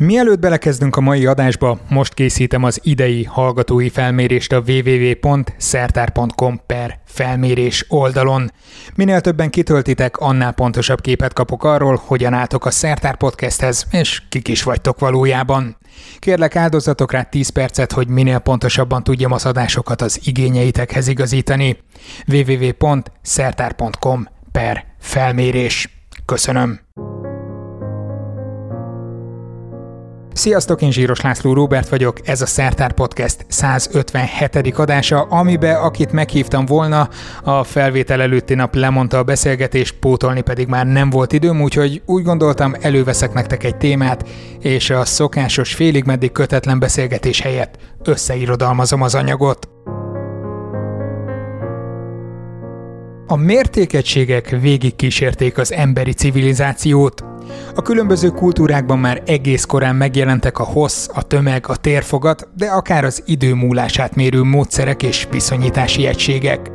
Mielőtt belekezdünk a mai adásba, most készítem az idei hallgatói felmérést a www.szertár.com per felmérés oldalon. Minél többen kitöltitek, annál pontosabb képet kapok arról, hogyan álltok a Szertár podcasthez, és kik is vagytok valójában. Kérlek áldozatok rá 10 percet, hogy minél pontosabban tudjam az adásokat az igényeitekhez igazítani. www.szertár.com per felmérés. Köszönöm! Sziasztok, én Zsíros László Róbert vagyok, ez a Szertár Podcast 157. adása, amibe akit meghívtam volna, a felvétel előtti nap lemondta a beszélgetést, pótolni pedig már nem volt időm, úgyhogy úgy gondoltam előveszek nektek egy témát, és a szokásos félig meddig kötetlen beszélgetés helyett összeirodalmazom az anyagot. A mértékegységek végig kísérték az emberi civilizációt, a különböző kultúrákban már egész korán megjelentek a hossz, a tömeg, a térfogat, de akár az idő múlását mérő módszerek és viszonyítási egységek.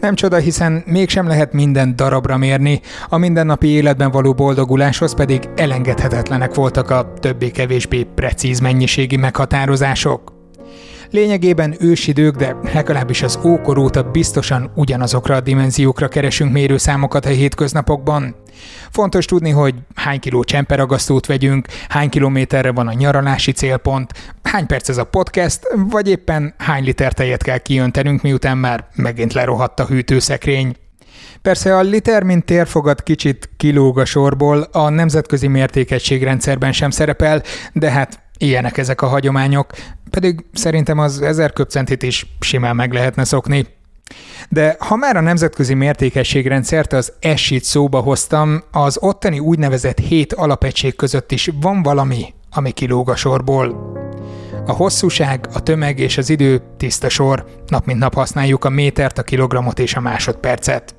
Nem csoda, hiszen mégsem lehet minden darabra mérni, a mindennapi életben való boldoguláshoz pedig elengedhetetlenek voltak a többé-kevésbé precíz mennyiségi meghatározások. Lényegében ősidők, de legalábbis az ókor óta biztosan ugyanazokra a dimenziókra keresünk mérőszámokat a hétköznapokban. Fontos tudni, hogy hány kiló csemperagasztót vegyünk, hány kilométerre van a nyaralási célpont, hány perc ez a podcast, vagy éppen hány liter tejet kell kijöntenünk, miután már megint lerohadt a hűtőszekrény. Persze a liter, mint térfogat kicsit kilóg a sorból, a nemzetközi mértékegységrendszerben sem szerepel, de hát ilyenek ezek a hagyományok, pedig szerintem az ezer köpcentit is simán meg lehetne szokni. De ha már a nemzetközi mértékességrendszert az esit szóba hoztam, az ottani úgynevezett hét alapegység között is van valami, ami kilóg a sorból. A hosszúság, a tömeg és az idő tiszta sor, nap mint nap használjuk a métert, a kilogramot és a másodpercet.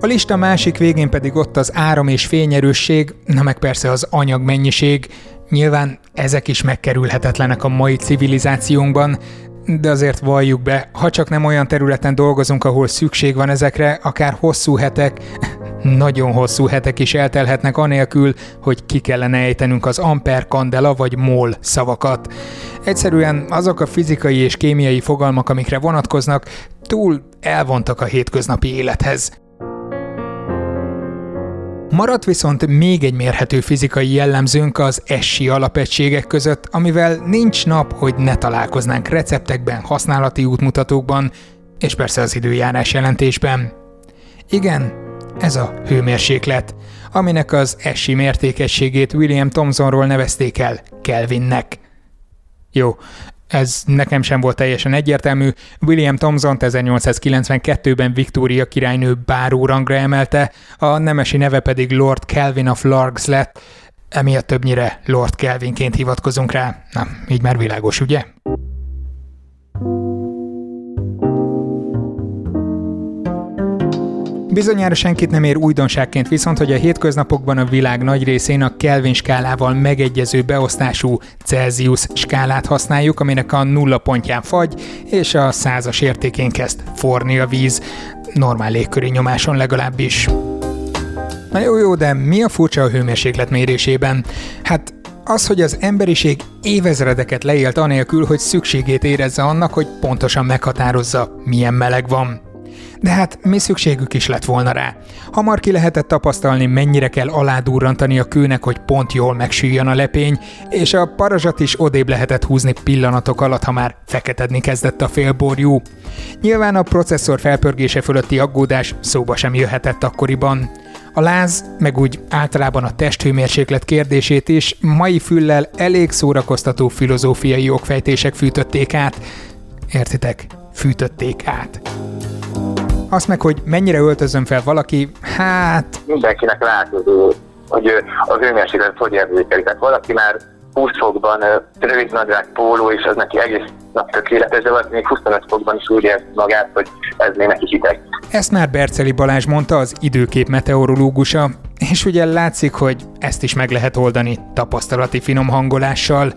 A lista másik végén pedig ott az áram és fényerősség, na meg persze az anyagmennyiség, Nyilván ezek is megkerülhetetlenek a mai civilizációnkban, de azért valljuk be, ha csak nem olyan területen dolgozunk, ahol szükség van ezekre, akár hosszú hetek, nagyon hosszú hetek is eltelhetnek anélkül, hogy ki kellene ejtenünk az amper, kandela vagy mol szavakat. Egyszerűen azok a fizikai és kémiai fogalmak, amikre vonatkoznak, túl elvontak a hétköznapi élethez. Maradt viszont még egy mérhető fizikai jellemzőnk az essi alapegységek között, amivel nincs nap, hogy ne találkoznánk receptekben, használati útmutatókban, és persze az időjárás jelentésben. Igen, ez a hőmérséklet, aminek az essi mértékességét William Thomsonról nevezték el Kelvinnek. Jó, ez nekem sem volt teljesen egyértelmű. William Thomson 1892-ben Victoria királynő bárórangra emelte, a nemesi neve pedig Lord Kelvin of Largs lett, emiatt többnyire Lord Kelvinként hivatkozunk rá. Na, így már világos, ugye? Bizonyára senkit nem ér újdonságként viszont, hogy a hétköznapokban a világ nagy részén a Kelvin skálával megegyező beosztású Celsius skálát használjuk, aminek a nulla pontján fagy, és a százas értékén kezd forni a víz, normál légköri nyomáson legalábbis. Na jó, jó, de mi a furcsa a hőmérséklet mérésében? Hát az, hogy az emberiség évezredeket leélt anélkül, hogy szükségét érezze annak, hogy pontosan meghatározza, milyen meleg van. De hát mi szükségük is lett volna rá. Hamar ki lehetett tapasztalni, mennyire kell aládurrantani a kőnek, hogy pont jól megsülljön a lepény, és a parazsat is odébb lehetett húzni pillanatok alatt, ha már feketedni kezdett a félborjú. Nyilván a processzor felpörgése fölötti aggódás szóba sem jöhetett akkoriban. A láz, meg úgy általában a testhőmérséklet kérdését is mai füllel elég szórakoztató filozófiai okfejtések fűtötték át. Értitek? Fűtötték át. Azt meg, hogy mennyire öltözön fel valaki, hát... Mindenkinek látható, hogy az hőmérsékletet hogy érzékelik. Tehát valaki már 20 fokban rövid nadrág póló, és az neki egész nap tökéletes, de valaki még 25 fokban is úgy érzi magát, hogy ez még neki hideg. Ezt már Berceli Balázs mondta, az időkép meteorológusa, és ugye látszik, hogy ezt is meg lehet oldani tapasztalati finom hangolással.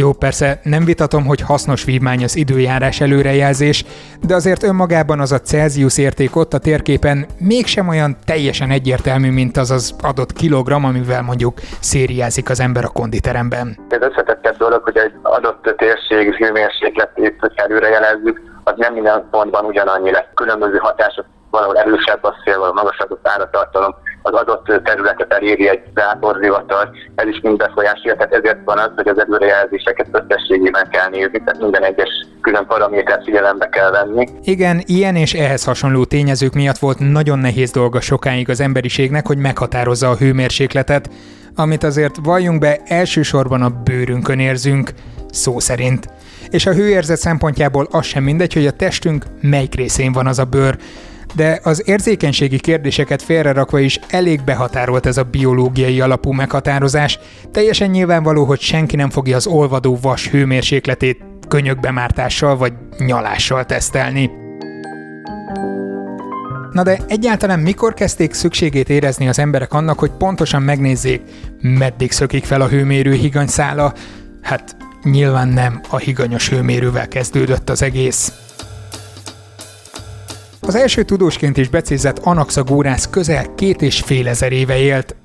Jó, persze nem vitatom, hogy hasznos vívmány az időjárás előrejelzés, de azért önmagában az a Celsius érték ott a térképen mégsem olyan teljesen egyértelmű, mint az az adott kilogramm, amivel mondjuk szériázik az ember a konditeremben. Ez összetettebb dolog, hogy egy adott térség hőmérsékletét, előrejelezzük, az nem minden pontban ugyanannyi lesz. Különböző hatások valahol erősebb a szél, valahol magasabb a páratartalom, az adott területet eléri egy záporzivatar, ez is mind befolyásolja, tehát ezért van az, hogy az előrejelzéseket összességében kell nézni, tehát minden egyes külön paramétert figyelembe kell venni. Igen, ilyen és ehhez hasonló tényezők miatt volt nagyon nehéz dolga sokáig az emberiségnek, hogy meghatározza a hőmérsékletet, amit azért valljunk be elsősorban a bőrünkön érzünk, szó szerint. És a hőérzet szempontjából az sem mindegy, hogy a testünk melyik részén van az a bőr, de az érzékenységi kérdéseket félrerakva is elég behatárolt ez a biológiai alapú meghatározás. Teljesen nyilvánvaló, hogy senki nem fogja az olvadó vas hőmérsékletét könyökbemártással vagy nyalással tesztelni. Na de egyáltalán mikor kezdték szükségét érezni az emberek annak, hogy pontosan megnézzék, meddig szökik fel a hőmérő higanyszála? Hát nyilván nem a higanyos hőmérővel kezdődött az egész. Az első tudósként is becézett Anaxagórász közel két és fél ezer éve élt.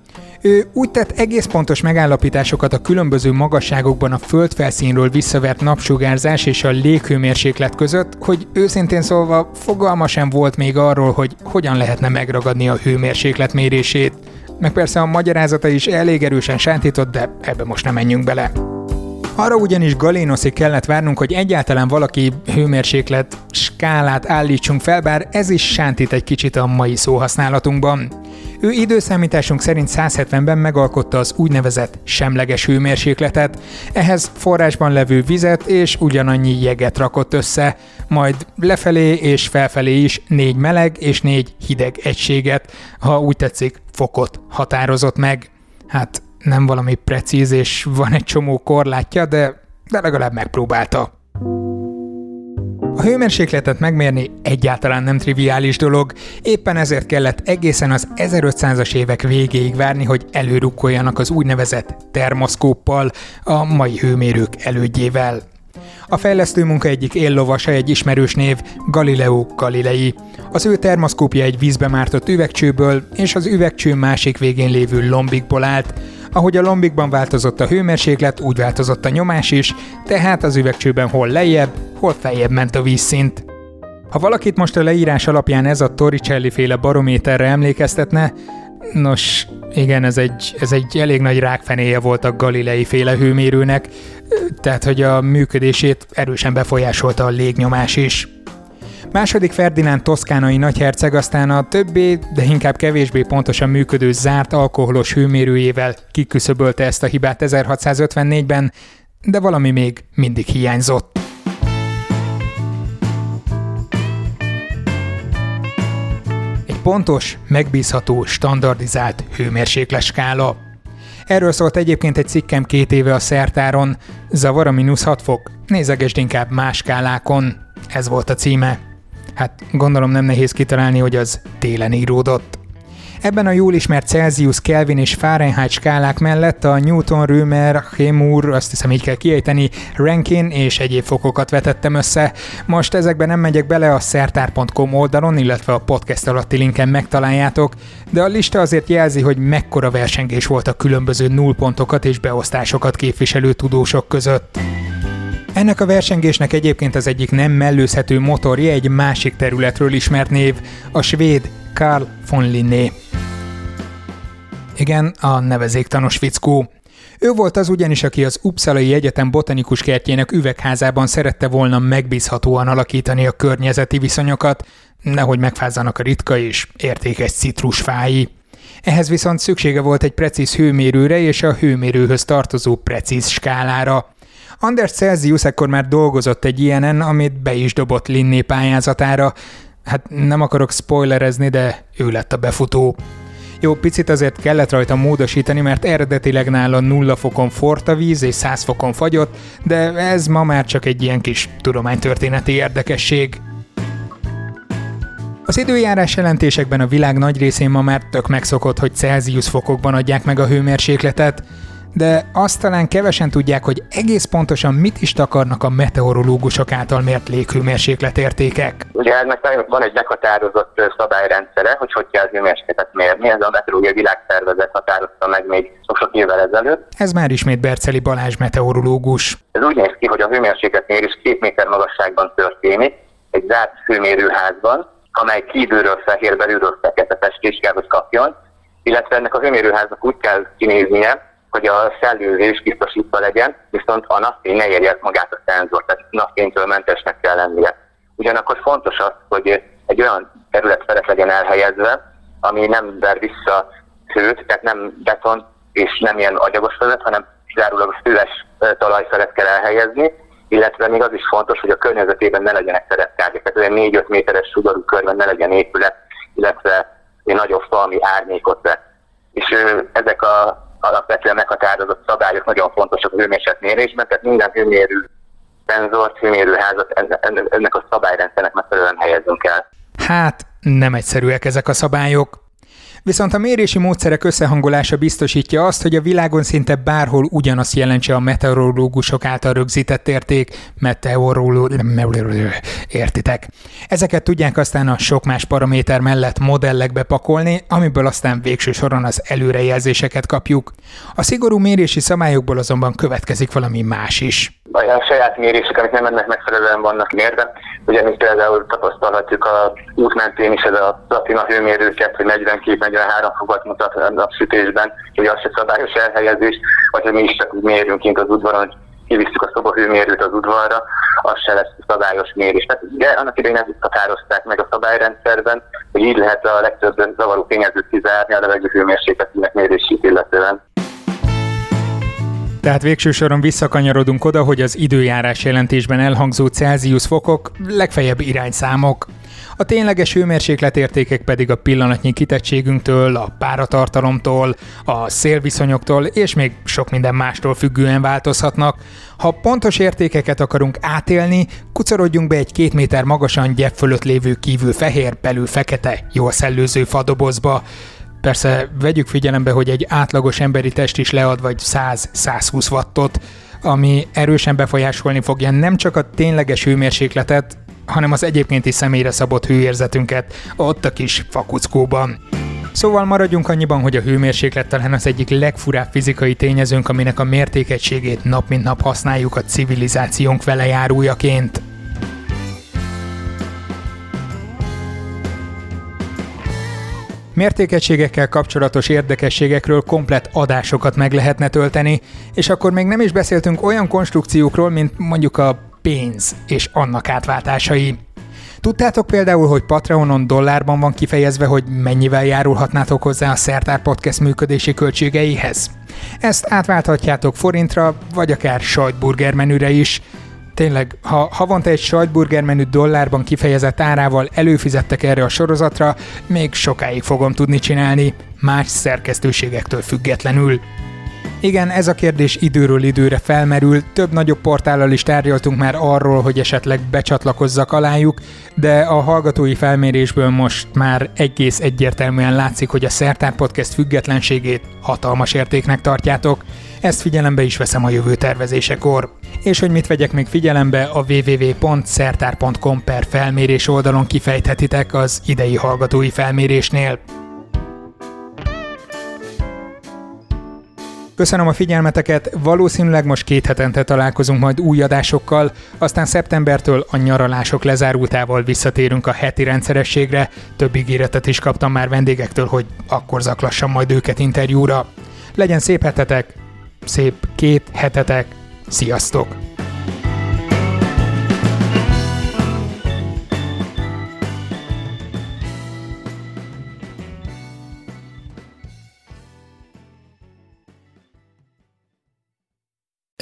Ő úgy tett egész pontos megállapításokat a különböző magasságokban a földfelszínről visszavert napsugárzás és a léghőmérséklet között, hogy őszintén szólva fogalma sem volt még arról, hogy hogyan lehetne megragadni a hőmérséklet mérését. Meg persze a magyarázata is elég erősen sántított, de ebbe most nem menjünk bele. Arra ugyanis Galénoszig kellett várnunk, hogy egyáltalán valaki hőmérséklet skálát állítsunk fel, bár ez is sántít egy kicsit a mai szóhasználatunkban. Ő időszámításunk szerint 170-ben megalkotta az úgynevezett semleges hőmérsékletet, ehhez forrásban levő vizet és ugyanannyi jeget rakott össze, majd lefelé és felfelé is négy meleg és négy hideg egységet, ha úgy tetszik, fokot határozott meg. Hát nem valami precíz, és van egy csomó korlátja, de, de legalább megpróbálta. A hőmérsékletet megmérni egyáltalán nem triviális dolog, éppen ezért kellett egészen az 1500-as évek végéig várni, hogy előrukkoljanak az úgynevezett termoszkóppal, a mai hőmérők elődjével. A fejlesztő munka egyik éllovasa egy ismerős név Galileo Galilei. Az ő termoszkópja egy vízbe mártott üvegcsőből és az üvegcső másik végén lévő lombikból állt, ahogy a lombikban változott a hőmérséklet, úgy változott a nyomás is, tehát az üvegcsőben hol lejjebb, hol feljebb ment a vízszint. Ha valakit most a leírás alapján ez a Torricelli féle barométerre emlékeztetne, nos, igen, ez egy, ez egy elég nagy rákfenéje volt a Galilei féle hőmérőnek, tehát hogy a működését erősen befolyásolta a légnyomás is. Második Ferdinánd toszkánai nagyherceg aztán a többé, de inkább kevésbé pontosan működő zárt alkoholos hőmérőjével kiküszöbölte ezt a hibát 1654-ben, de valami még mindig hiányzott. Egy pontos, megbízható, standardizált hőmérsékles skála. Erről szólt egyébként egy cikkem két éve a szertáron, zavar a mínusz 6 fok, nézegesd inkább más skálákon, ez volt a címe. Hát gondolom nem nehéz kitalálni, hogy az télen íródott. Ebben a jól ismert Celsius, Kelvin és Fahrenheit skálák mellett a Newton, Römer, Hemur, azt hiszem így kell kiejteni, Rankin és egyéb fokokat vetettem össze. Most ezekben nem megyek bele, a szertár.com oldalon, illetve a podcast alatti linken megtaláljátok, de a lista azért jelzi, hogy mekkora versengés volt a különböző nullpontokat és beosztásokat képviselő tudósok között. Ennek a versengésnek egyébként az egyik nem mellőzhető motorja egy másik területről ismert név, a svéd Carl von Linné. Igen, a nevezéktanos fickó. Ő volt az ugyanis, aki az Uppsalai Egyetem botanikus kertjének üvegházában szerette volna megbízhatóan alakítani a környezeti viszonyokat, nehogy megfázzanak a ritka és értékes citrusfái. Ehhez viszont szüksége volt egy precíz hőmérőre és a hőmérőhöz tartozó precíz skálára. Anders Celsius ekkor már dolgozott egy ilyenen, amit be is dobott Linné pályázatára. Hát nem akarok spoilerezni, de ő lett a befutó. Jó, picit azért kellett rajta módosítani, mert eredetileg nála nulla fokon fort a víz és 100 fokon fagyott, de ez ma már csak egy ilyen kis tudománytörténeti érdekesség. Az időjárás jelentésekben a világ nagy részén ma már tök megszokott, hogy Celsius fokokban adják meg a hőmérsékletet, de azt talán kevesen tudják, hogy egész pontosan mit is takarnak a meteorológusok által mért léghőmérsékletértékek. Ugye ennek van egy meghatározott szabályrendszere, hogy hogy kell hőmérsékletet mérni. Ez a Meteorológiai Világszervezet határozta meg még sok évvel ezelőtt. Ez már ismét Berceli Balázs meteorológus. Ez úgy néz ki, hogy a hőmérsékletmérés két méter magasságban történik, egy zárt hőmérőházban, amely kívülről fehér, belülről fekete hogy kapjon, illetve ennek a hőmérőháznak úgy kell kinéznie, hogy a szellőzés biztosítva legyen, viszont a napfény ne érje magát a szenzort, tehát napfénytől mentesnek kell lennie. Ugyanakkor fontos az, hogy egy olyan terület felett legyen elhelyezve, ami nem ver vissza hőt, tehát nem beton és nem ilyen agyagos felett, hanem zárulagos füles talajfelett kell elhelyezni, illetve még az is fontos, hogy a környezetében ne legyenek szereptárgyak, tehát olyan 4-5 méteres sugarú körben ne legyen épület, illetve egy nagyobb fa, ami árnyékot vesz. És ezek a alapvetően meghatározott szabályok nagyon fontosak a hőmérsékletmérésben, tehát minden hőmérő szenzort, hőmérőházat ennek a szabályrendszernek megfelelően helyezünk el. Hát, nem egyszerűek ezek a szabályok. Viszont a mérési módszerek összehangolása biztosítja azt, hogy a világon szinte bárhol ugyanazt jelentse a meteorológusok által rögzített érték, meteorológus, értitek. Ezeket tudják aztán a sok más paraméter mellett modellekbe pakolni, amiből aztán végső soron az előrejelzéseket kapjuk. A szigorú mérési szabályokból azonban következik valami más is a saját mérések, amik nem ennek megfelelően vannak mérve. Ugye mi például tapasztalhatjuk a út mentén is ez a platina hőmérőket, hogy 42-43 fokot mutat a napsütésben, hogy az se szabályos elhelyezés, vagy hogy mi is csak úgy mérünk kint az udvaron, hogy kivisszük a szobahőmérőt az udvarra, az se lesz szabályos mérés. Tehát ugye annak idején ezt határozták meg a szabályrendszerben, hogy így lehet a legtöbb zavaró tényezőt kizárni a levegő hőmérsékletének mérését illetően. Tehát végső soron visszakanyarodunk oda, hogy az időjárás jelentésben elhangzó Celsius fokok legfeljebb irányszámok. A tényleges hőmérsékletértékek pedig a pillanatnyi kitettségünktől, a páratartalomtól, a szélviszonyoktól és még sok minden mástól függően változhatnak. Ha pontos értékeket akarunk átélni, kucorodjunk be egy két méter magasan gyep fölött lévő kívül fehér, belül fekete, jól szellőző fadobozba. Persze vegyük figyelembe, hogy egy átlagos emberi test is lead vagy 100-120 wattot, ami erősen befolyásolni fogja nem csak a tényleges hőmérsékletet, hanem az egyébként is személyre szabott hőérzetünket ott a kis fakuckóban. Szóval maradjunk annyiban, hogy a hőmérséklet talán az egyik legfurább fizikai tényezőnk, aminek a mértékegységét nap mint nap használjuk a civilizációnk velejárójaként. Mértékegységekkel kapcsolatos érdekességekről komplet adásokat meg lehetne tölteni, és akkor még nem is beszéltünk olyan konstrukciókról, mint mondjuk a pénz és annak átváltásai. Tudtátok például, hogy Patreonon dollárban van kifejezve, hogy mennyivel járulhatnátok hozzá a Szertár Podcast működési költségeihez? Ezt átválthatjátok forintra, vagy akár sajtburger menüre is, tényleg, ha havonta egy sajtburger menü dollárban kifejezett árával előfizettek erre a sorozatra, még sokáig fogom tudni csinálni, más szerkesztőségektől függetlenül. Igen, ez a kérdés időről időre felmerül, több nagyobb portállal is tárgyaltunk már arról, hogy esetleg becsatlakozzak alájuk, de a hallgatói felmérésből most már egész egyértelműen látszik, hogy a Szertár Podcast függetlenségét hatalmas értéknek tartjátok. Ezt figyelembe is veszem a jövő tervezésekor. És hogy mit vegyek még figyelembe, a www.szertár.com per felmérés oldalon kifejthetitek az idei hallgatói felmérésnél. Köszönöm a figyelmeteket, valószínűleg most két hetente találkozunk majd új adásokkal, aztán szeptembertől a nyaralások lezárultával visszatérünk a heti rendszerességre, több ígéretet is kaptam már vendégektől, hogy akkor zaklassam majd őket interjúra. Legyen szép hetetek, szép két hetetek, sziasztok!